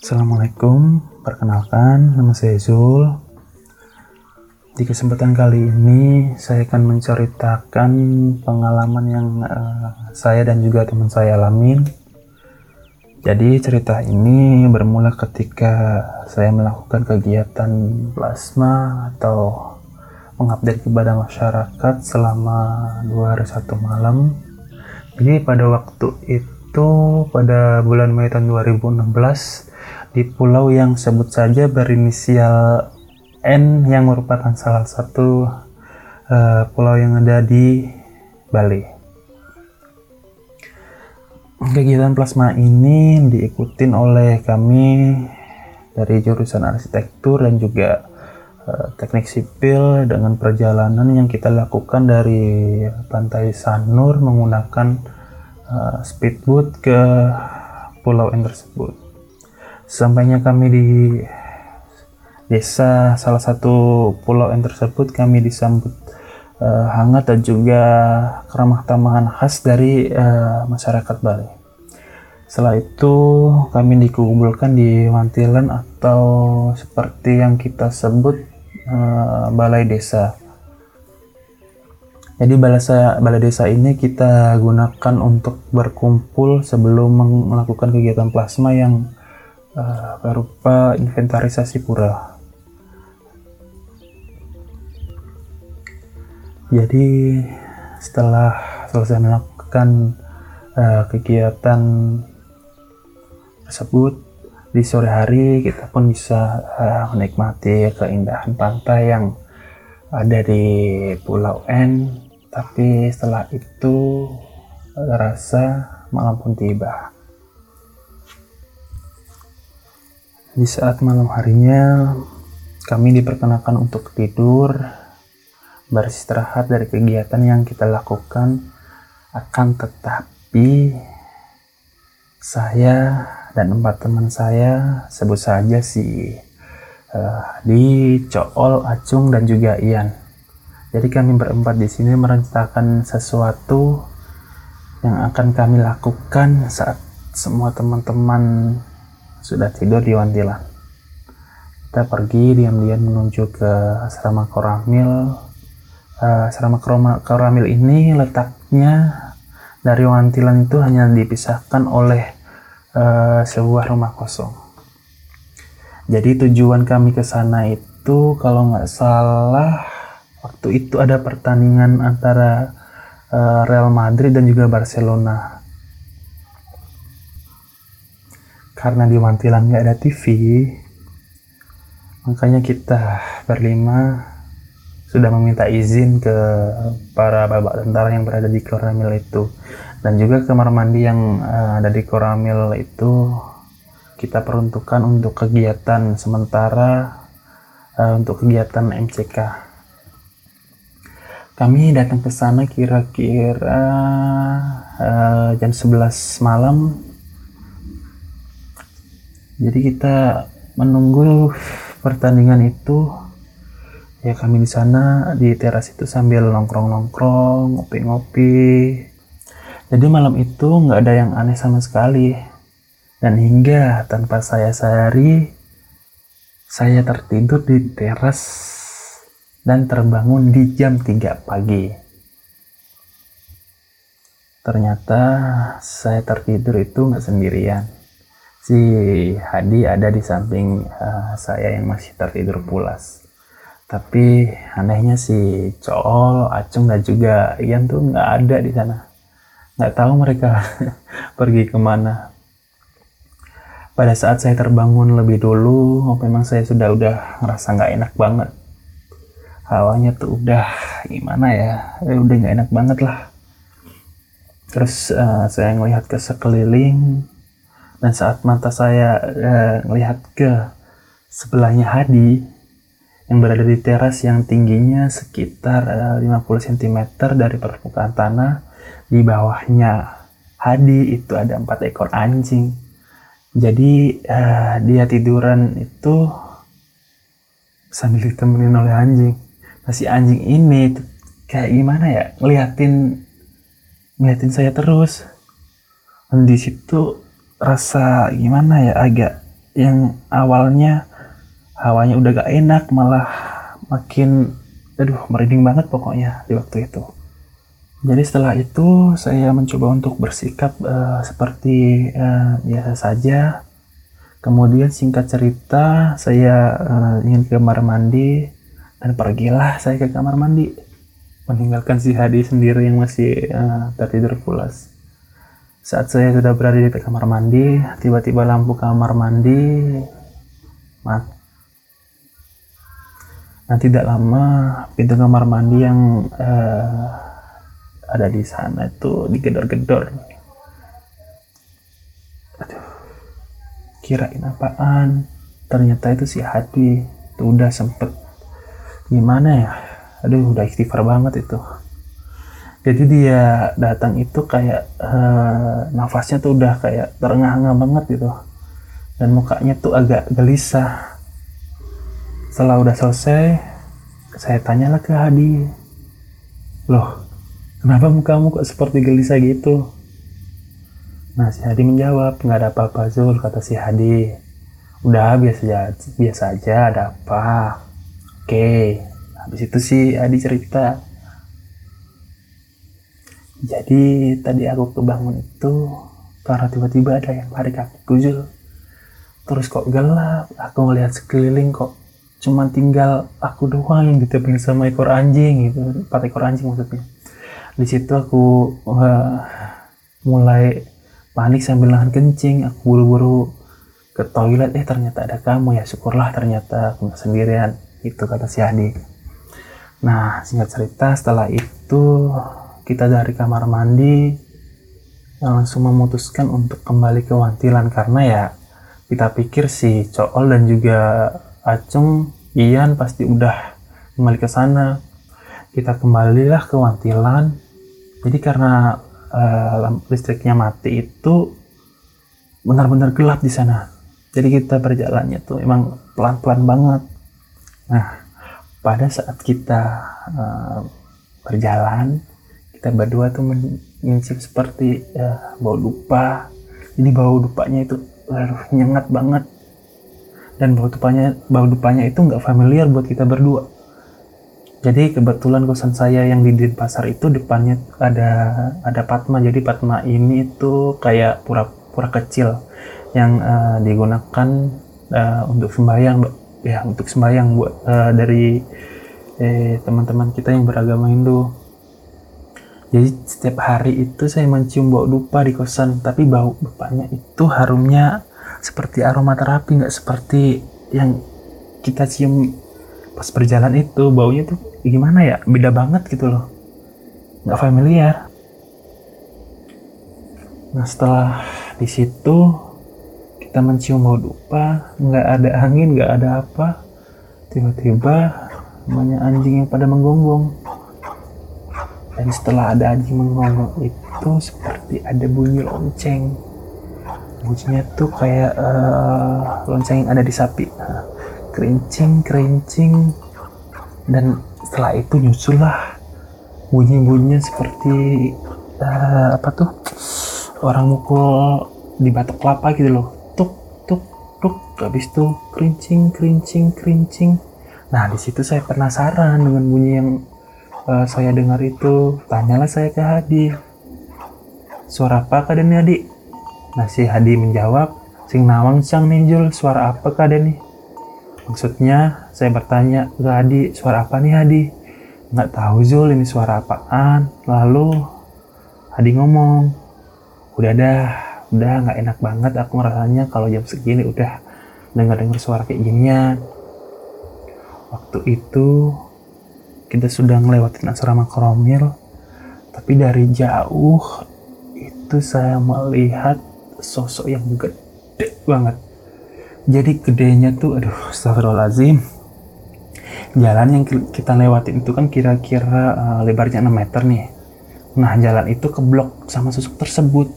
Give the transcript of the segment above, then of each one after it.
Assalamualaikum, perkenalkan nama saya Zul. Di kesempatan kali ini saya akan menceritakan pengalaman yang uh, saya dan juga teman saya alamin. Jadi cerita ini bermula ketika saya melakukan kegiatan plasma atau mengupdate kepada masyarakat selama dua hari satu malam. Jadi pada waktu itu pada bulan Mei tahun 2016 di pulau yang sebut saja berinisial N yang merupakan salah satu uh, pulau yang ada di Bali. Kegiatan plasma ini diikutin oleh kami dari jurusan arsitektur dan juga teknik sipil dengan perjalanan yang kita lakukan dari pantai Sanur menggunakan uh, speedboat ke pulau N tersebut. Sampainya kami di desa salah satu pulau yang tersebut kami disambut uh, hangat dan juga keramah tamahan khas dari uh, masyarakat Bali. Setelah itu kami dikumpulkan di Wantilan atau seperti yang kita sebut uh, balai desa. Jadi balai, desa ini kita gunakan untuk berkumpul sebelum melakukan kegiatan plasma yang berupa inventarisasi pura. Jadi setelah selesai melakukan uh, kegiatan tersebut di sore hari kita pun bisa uh, menikmati keindahan pantai yang ada di Pulau N tapi setelah itu rasa malam pun tiba Di saat malam harinya, kami diperkenakan untuk tidur, beristirahat dari kegiatan yang kita lakukan. Akan tetapi, saya dan empat teman saya, sebut saja si uh, di Cool, Acung, dan juga Ian. Jadi kami berempat di sini merencanakan sesuatu yang akan kami lakukan saat semua teman-teman sudah tidur di Wantilan. Kita pergi diam-diam menuju ke asrama Koramil. Uh, asrama Koramil ini letaknya dari Wantilan itu hanya dipisahkan oleh uh, sebuah rumah kosong. Jadi tujuan kami ke sana itu kalau nggak salah waktu itu ada pertandingan antara uh, Real Madrid dan juga Barcelona karena di Mantilan nggak ada TV makanya kita berlima sudah meminta izin ke para babak tentara yang berada di Koramil itu dan juga kamar mandi yang uh, ada di Koramil itu kita peruntukkan untuk kegiatan sementara uh, untuk kegiatan MCK kami datang ke sana kira-kira uh, jam 11 malam. Jadi kita menunggu pertandingan itu. Ya kami di sana di teras itu sambil nongkrong-nongkrong ngopi-ngopi jadi malam itu nggak ada yang aneh sama sekali dan hingga tanpa saya sadari saya tertidur di teras dan terbangun di jam 3 pagi ternyata saya tertidur itu nggak sendirian si Hadi ada di samping uh, saya yang masih tertidur pulas. Tapi anehnya si Cool, Acung dan juga Ian tuh nggak ada di sana. Nggak tahu mereka pergi ke mana. Pada saat saya terbangun lebih dulu, oh, memang saya sudah udah ngerasa nggak enak banget. Hawanya tuh udah gimana ya, eh, udah nggak enak banget lah. Terus uh, saya ngelihat ke sekeliling, dan saat mata saya uh, melihat ke sebelahnya Hadi yang berada di teras yang tingginya sekitar uh, 50 cm dari permukaan tanah, di bawahnya. Hadi itu ada empat ekor anjing. Jadi uh, dia tiduran itu sambil ditemenin oleh anjing. Nah si anjing ini kayak gimana ya? Ngeliatin ngeliatin saya terus. Dan di situ rasa gimana ya? Agak yang awalnya hawanya udah gak enak malah makin aduh merinding banget pokoknya di waktu itu jadi setelah itu saya mencoba untuk bersikap uh, seperti uh, biasa saja. Kemudian singkat cerita saya uh, ingin ke kamar mandi dan pergilah saya ke kamar mandi. Meninggalkan si Hadi sendiri yang masih uh, tertidur pulas. Saat saya sudah berada di kamar mandi tiba-tiba lampu kamar mandi mati Nah tidak lama pintu kamar mandi yang uh, ada di sana itu digedor-gedor. Aduh, kirain apaan? Ternyata itu si Hadi. Itu udah sempet gimana ya? Aduh, udah istighfar banget itu. Jadi dia datang itu kayak uh, nafasnya tuh udah kayak terengah-engah banget gitu. Dan mukanya tuh agak gelisah setelah udah selesai, saya tanyalah ke Hadi. Loh, kenapa mukamu kok seperti gelisah gitu? Nah, si Hadi menjawab, nggak ada apa-apa Zul, kata si Hadi. Udah, biasa aja, biasa aja, ada apa? Oke, habis itu si Hadi cerita. Jadi, tadi aku kebangun itu karena tiba-tiba ada yang lari kaki Zul. Terus kok gelap, aku ngelihat sekeliling kok cuma tinggal aku doang yang ditebing sama ekor anjing gitu empat ekor anjing maksudnya di situ aku uh, mulai panik sambil nahan kencing. Aku buru-buru ke toilet. Eh ternyata ada kamu ya. Syukurlah ternyata aku sendirian. Itu kata si Adi. Nah singkat cerita setelah itu kita dari kamar mandi langsung memutuskan untuk kembali ke Wantilan. Karena ya kita pikir si Cool dan juga Acung Ian pasti udah kembali ke sana. Kita kembalilah ke Wantilan jadi karena uh, listriknya mati itu benar-benar gelap di sana. Jadi kita berjalannya tuh emang pelan-pelan banget. Nah pada saat kita uh, berjalan kita berdua tuh mencium seperti uh, bau dupa. Jadi bau dupanya itu uh, nyengat banget. Dan bau dupanya bau dupanya itu nggak familiar buat kita berdua jadi kebetulan kosan saya yang di Denpasar itu depannya ada ada Patma. Jadi Patma ini itu kayak pura-pura kecil yang uh, digunakan uh, untuk sembahyang ya untuk sembahyang buat uh, dari eh, teman-teman kita yang beragama Hindu. Jadi setiap hari itu saya mencium bau dupa di kosan. Tapi bau dupanya itu harumnya seperti aromaterapi nggak seperti yang kita cium pas berjalan itu. Baunya tuh gimana ya? Beda banget gitu loh. Nggak familiar. Nah setelah di situ kita mencium bau dupa nggak ada angin nggak ada apa. Tiba-tiba banyak anjing yang pada menggonggong. Dan setelah ada anjing menggonggong itu seperti ada bunyi lonceng. Bunyinya tuh kayak uh, lonceng yang ada di sapi. Nah, kerincing kerincing. Dan setelah itu nyusullah bunyi-bunyinya seperti uh, apa tuh? Orang mukul di batok kelapa gitu loh. Tuk tuk tuk. Habis itu kerincing kerincing kerincing. Nah di situ saya penasaran dengan bunyi yang uh, saya dengar itu. Tanyalah saya ke Hadi. Suara apa kak Dani adik Nah si Hadi menjawab, sing nawang cang ninjul suara apa kak nih? Maksudnya saya bertanya ke Hadi, suara apa nih Hadi? Nggak tahu Zul ini suara apaan. Lalu Hadi ngomong, udah dah, udah nggak enak banget aku ngerasanya kalau jam segini udah dengar-dengar suara kayak ginian. Waktu itu kita sudah ngelewatin asrama Kromil, tapi dari jauh itu saya melihat sosok yang gede banget jadi gedenya tuh aduh astagfirullahaladzim. Jalan yang kita lewatin itu kan kira-kira uh, lebarnya 6 meter nih. Nah jalan itu keblok sama sosok tersebut.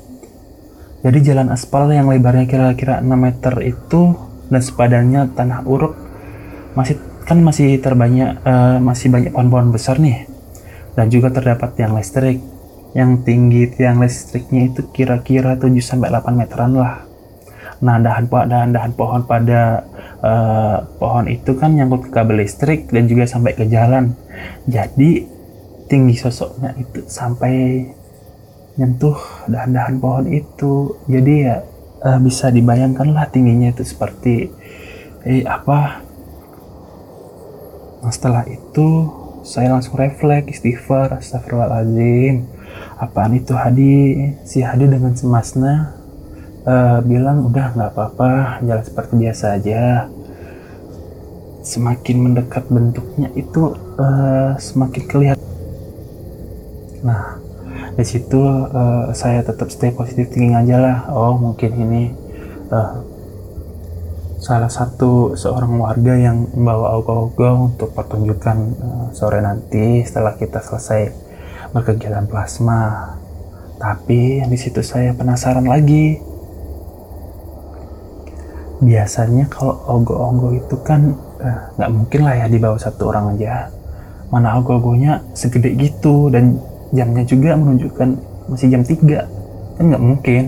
Jadi jalan aspal yang lebarnya kira-kira 6 meter itu dan sepadannya tanah uruk masih kan masih terbanyak uh, masih banyak pohon-pohon besar nih. Dan juga terdapat yang listrik. Yang tinggi tiang listriknya itu kira-kira 7 sampai 8 meteran lah. Nah, dahan dahan dahan pohon pada uh, pohon itu kan nyangkut ke kabel listrik dan juga sampai ke jalan. Jadi tinggi sosoknya itu sampai nyentuh dahan-dahan pohon itu. Jadi ya uh, bisa dibayangkan lah tingginya itu seperti eh apa. Nah, setelah itu saya langsung refleks istighfar astagfirullahaladzim apaan itu Hadi si Hadi dengan cemasnya uh, bilang udah nggak apa-apa jalan seperti biasa aja semakin mendekat bentuknya itu uh, semakin kelihatan nah di situ uh, saya tetap stay positif thinking aja lah oh mungkin ini uh, salah satu seorang warga yang membawa ogoh-ogoh untuk pertunjukan uh, sore nanti setelah kita selesai berkegiatan plasma. Tapi di situ saya penasaran lagi. Biasanya kalau ogoh-ogoh itu kan eh, nggak eh, mungkin lah ya dibawa satu orang aja. Mana ogoh-ogohnya segede gitu dan jamnya juga menunjukkan masih jam 3 kan nggak mungkin.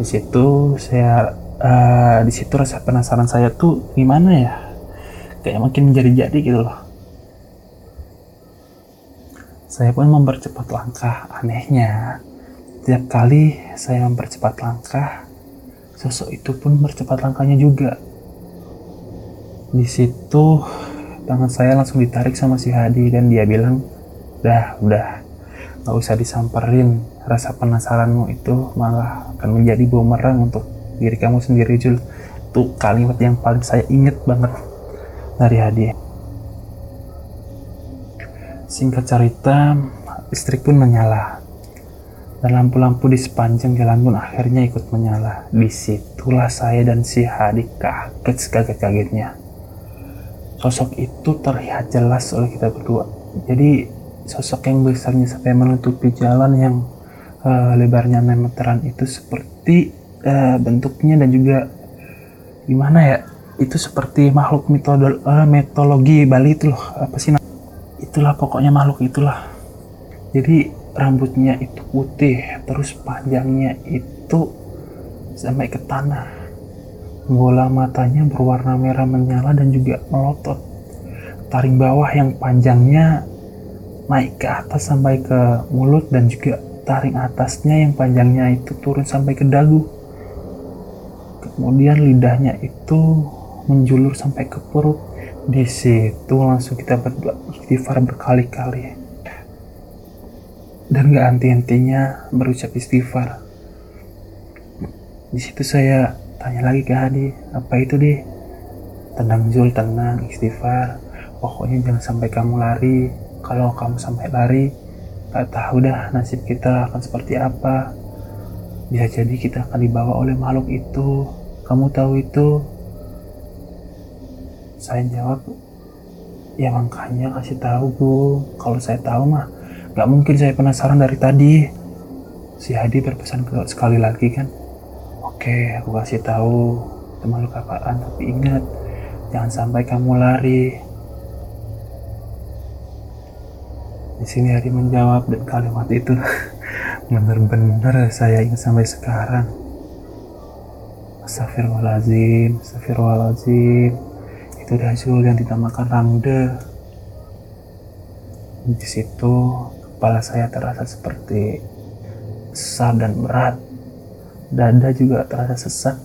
Di situ saya uh, di situ rasa penasaran saya tuh gimana ya kayak makin menjadi-jadi gitu loh saya pun mempercepat langkah anehnya tiap kali saya mempercepat langkah sosok itu pun mempercepat langkahnya juga. Di situ tangan saya langsung ditarik sama si Hadi dan dia bilang dah udah. Nggak usah disamperin. Rasa penasaranmu itu malah akan menjadi bumerang untuk diri kamu sendiri Jul. Itu kalimat yang paling saya inget banget dari hadiah singkat cerita listrik pun menyala dan lampu-lampu di sepanjang jalan pun akhirnya ikut menyala. Di situlah saya dan si Hadi kaget sekaget-kagetnya sosok itu terlihat jelas oleh kita berdua. Jadi sosok yang besarnya sampai menutupi jalan yang uh, lebarnya 6 meteran itu seperti uh, bentuknya dan juga gimana ya itu seperti makhluk mitodol, uh, mitologi Bali itu loh. Apa sih itulah pokoknya makhluk itulah. Jadi rambutnya itu putih terus panjangnya itu sampai ke tanah. Bola matanya berwarna merah menyala dan juga melotot. Taring bawah yang panjangnya naik ke atas sampai ke mulut dan juga taring atasnya yang panjangnya itu turun sampai ke dagu. Kemudian lidahnya itu menjulur sampai ke perut. Di situ langsung kita berdoa istighfar berkali-kali dan gak henti-hentinya berucap istighfar. Di situ saya tanya lagi ke Hadi apa itu deh tenang Zul tenang istighfar. Pokoknya jangan sampai kamu lari. Kalau kamu sampai lari gak tahu dah nasib kita akan seperti apa. Bisa jadi kita akan dibawa oleh makhluk itu. Kamu tahu itu? Saya jawab ya makanya kasih tahu bu. Kalau saya tahu mah nggak mungkin saya penasaran dari tadi si Hadi berpesan ke sekali lagi kan oke aku kasih tahu teman lu apaan tapi ingat jangan sampai kamu lari di sini Hadi menjawab dan kalimat itu benar-benar saya ingat sampai sekarang Astagfirullahaladzim, Astagfirullahaladzim. Itu Dazul yang dinamakan Rangde. Di situ kepala saya terasa seperti besar dan berat. Dada juga terasa sesak.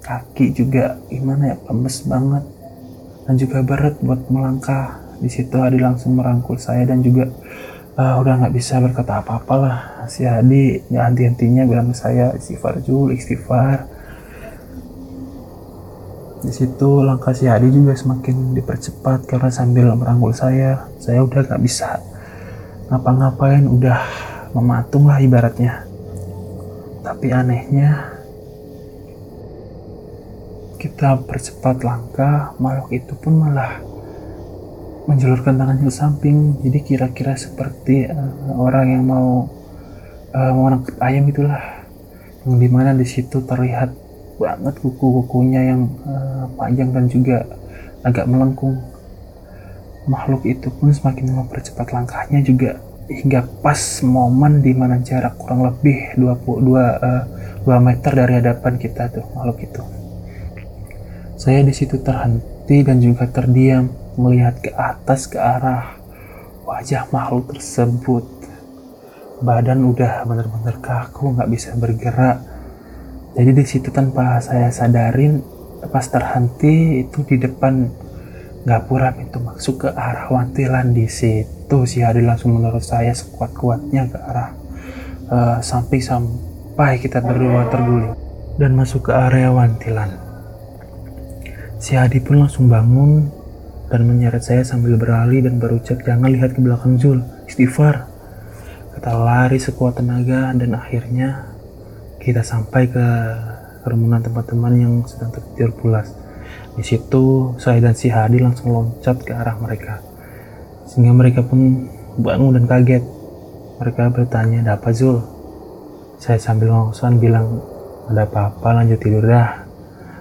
Kaki juga gimana ya, lemes banget. Dan juga berat buat melangkah. Di situ Adi langsung merangkul saya dan juga uh, udah nggak bisa berkata apa-apa lah si Adi nggak henti-hentinya bilang ke saya istighfar Jul istighfar di situ langkah si Hadi juga semakin dipercepat karena sambil merangkul saya, saya udah gak bisa ngapa-ngapain, udah mematung lah ibaratnya. Tapi anehnya, kita percepat langkah, makhluk itu pun malah menjulurkan tangannya ke samping. Jadi kira-kira seperti uh, orang yang mau uh, mau nangkep ayam itulah, yang di mana di situ terlihat banget kuku-kukunya yang uh, panjang dan juga agak melengkung. Makhluk itu pun semakin mempercepat langkahnya juga hingga pas momen di mana jarak kurang lebih 22 uh, 2 meter dari hadapan kita tuh makhluk itu. Saya di situ terhenti dan juga terdiam melihat ke atas ke arah wajah makhluk tersebut. Badan udah bener-bener kaku, nggak bisa bergerak. Jadi di situ tanpa saya sadarin, pas terhenti itu di depan gapura pintu masuk ke arah wantilan di situ si Hadi langsung menurut saya sekuat-kuatnya ke arah uh, samping sampai kita berdua terguling dan masuk ke area wantilan. Si Hadi pun langsung bangun dan menyeret saya sambil beralih dan berucap jangan lihat ke belakang Zul, istighfar. Kita lari sekuat tenaga dan akhirnya kita sampai ke kerumunan teman-teman yang sedang tertidur pulas. Di situ saya dan si Hadi langsung loncat ke arah mereka. Sehingga mereka pun bangun dan kaget. Mereka bertanya, ada apa Zul? Saya sambil ngosan bilang, ada apa-apa lanjut tidur dah.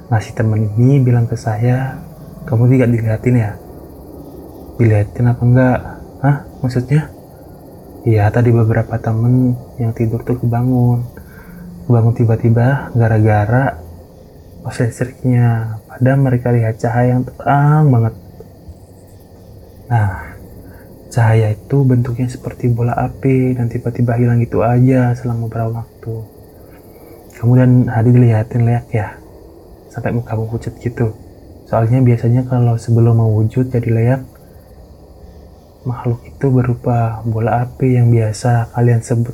Nah si teman ini bilang ke saya, kamu tidak dilihatin ya? Dilihatin apa enggak? Hah? Maksudnya? Iya tadi beberapa temen yang tidur tuh kebangun. Kebangun tiba-tiba gara-gara pas listriknya padam mereka lihat cahaya yang terang banget. Nah, cahaya itu bentuknya seperti bola api dan tiba-tiba hilang gitu aja selama beberapa waktu. Kemudian Hadi dilihatin leak ya, sampai muka pucat gitu. Soalnya biasanya kalau sebelum mewujud jadi leak, makhluk itu berupa bola api yang biasa kalian sebut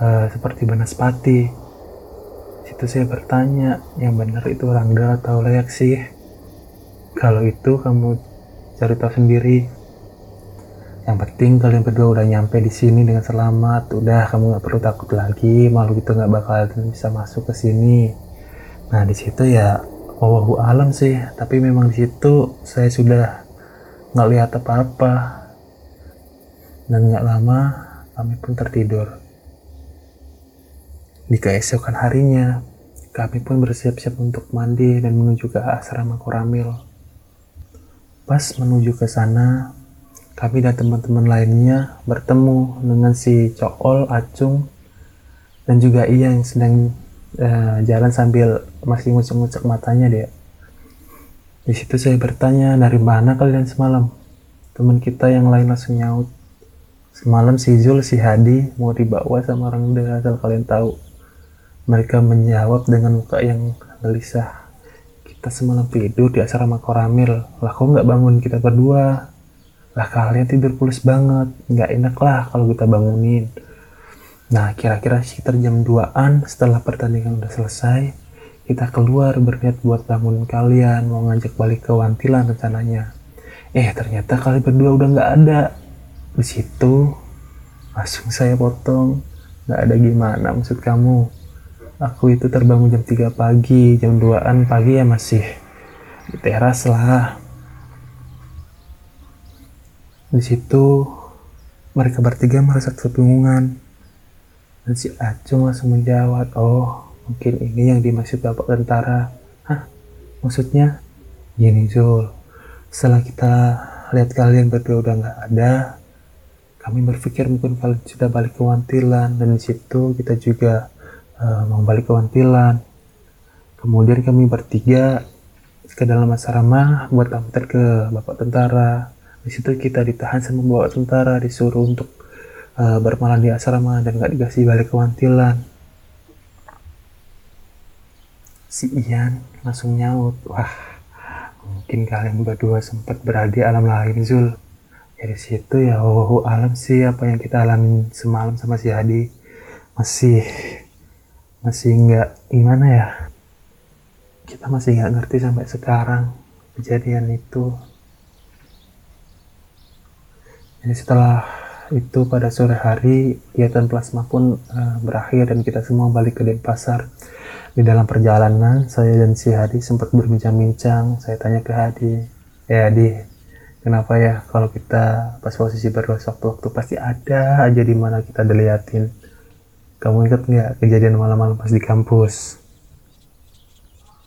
uh, seperti banaspati. Situ saya bertanya, yang benar itu rangda atau leak sih? Kalau itu kamu cari tahu sendiri. Yang penting kalian berdua udah nyampe di sini dengan selamat. Udah kamu nggak perlu takut lagi, makhluk itu nggak bakal bisa masuk ke sini. Nah di situ ya, oh alam sih. Tapi memang di situ saya sudah nggak lihat apa-apa dan gak lama kami pun tertidur. Di keesokan harinya, kami pun bersiap-siap untuk mandi dan menuju ke asrama Koramil. Pas menuju ke sana, kami dan teman-teman lainnya bertemu dengan si Cool, Acung, dan juga Iya yang sedang uh, jalan sambil masih ngucek-ngucek matanya dia. Di situ saya bertanya, dari mana kalian semalam? Teman kita yang lain langsung nyaut, Semalam si Zul, si Hadi mau dibawa sama orang udah asal kalian tahu. Mereka menjawab dengan muka yang gelisah. Kita semalam tidur di asrama Koramil. Lah kok nggak bangun kita berdua? Lah kalian tidur pulas banget. Nggak enak lah kalau kita bangunin. Nah kira-kira sekitar jam 2an setelah pertandingan udah selesai. Kita keluar berniat buat bangunin kalian. Mau ngajak balik ke Wantilan rencananya. Eh ternyata kalian berdua udah nggak ada di situ langsung saya potong nggak ada gimana maksud kamu aku itu terbangun jam 3 pagi jam 2an pagi ya masih di teras lah. Di situ mereka bertiga merasa kebingungan dan si Acung langsung menjawab oh mungkin ini yang dimaksud bapak tentara. Hah? Maksudnya? Gini Zul. Setelah kita lihat kalian berdua udah nggak ada kami berpikir mungkin kalian sudah balik ke Wantilan. Dan di situ kita juga uh, mau balik ke Wantilan. Kemudian kami bertiga ke dalam asrama buat antar ke bapak tentara. Di situ kita ditahan sama bapak tentara disuruh untuk uh, bermalam di asrama dan gak dikasih balik ke Wantilan. Si Ian langsung nyaut, wah mungkin kalian berdua sempat berada di alam lain Zul dari situ ya oh alam sih apa yang kita alami semalam sama si Hadi masih masih nggak gimana ya? Kita masih nggak ngerti sampai sekarang kejadian itu. Jadi setelah itu pada sore hari kegiatan plasma pun uh, berakhir dan kita semua balik ke Denpasar. Di dalam perjalanan saya dan si Hadi sempat berbincang-bincang. Saya tanya ke Hadi ya Hadi kenapa ya kalau kita pas posisi berdua waktu-waktu pasti ada aja di mana kita diliatin kamu ingat nggak kejadian malam-malam pas di kampus?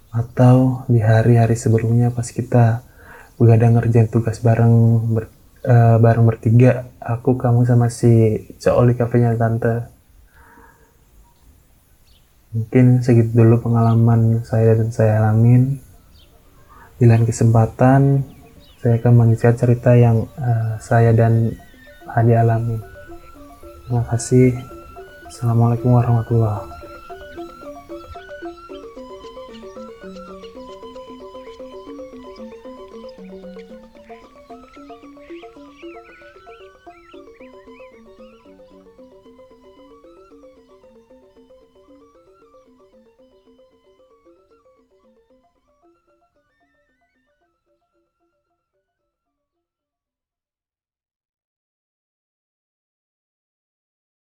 Atau di hari-hari sebelumnya pas kita begadang ngerjain tugas bareng ber, eh, bareng bertiga aku kamu sama si cowok di kafenya tante. Mungkin segitu dulu pengalaman saya dan saya alamin. Di lain kesempatan saya akan mengisi cerita yang eh, saya dan Hadi alami. Terima kasih assalamualaikum warahmatullahi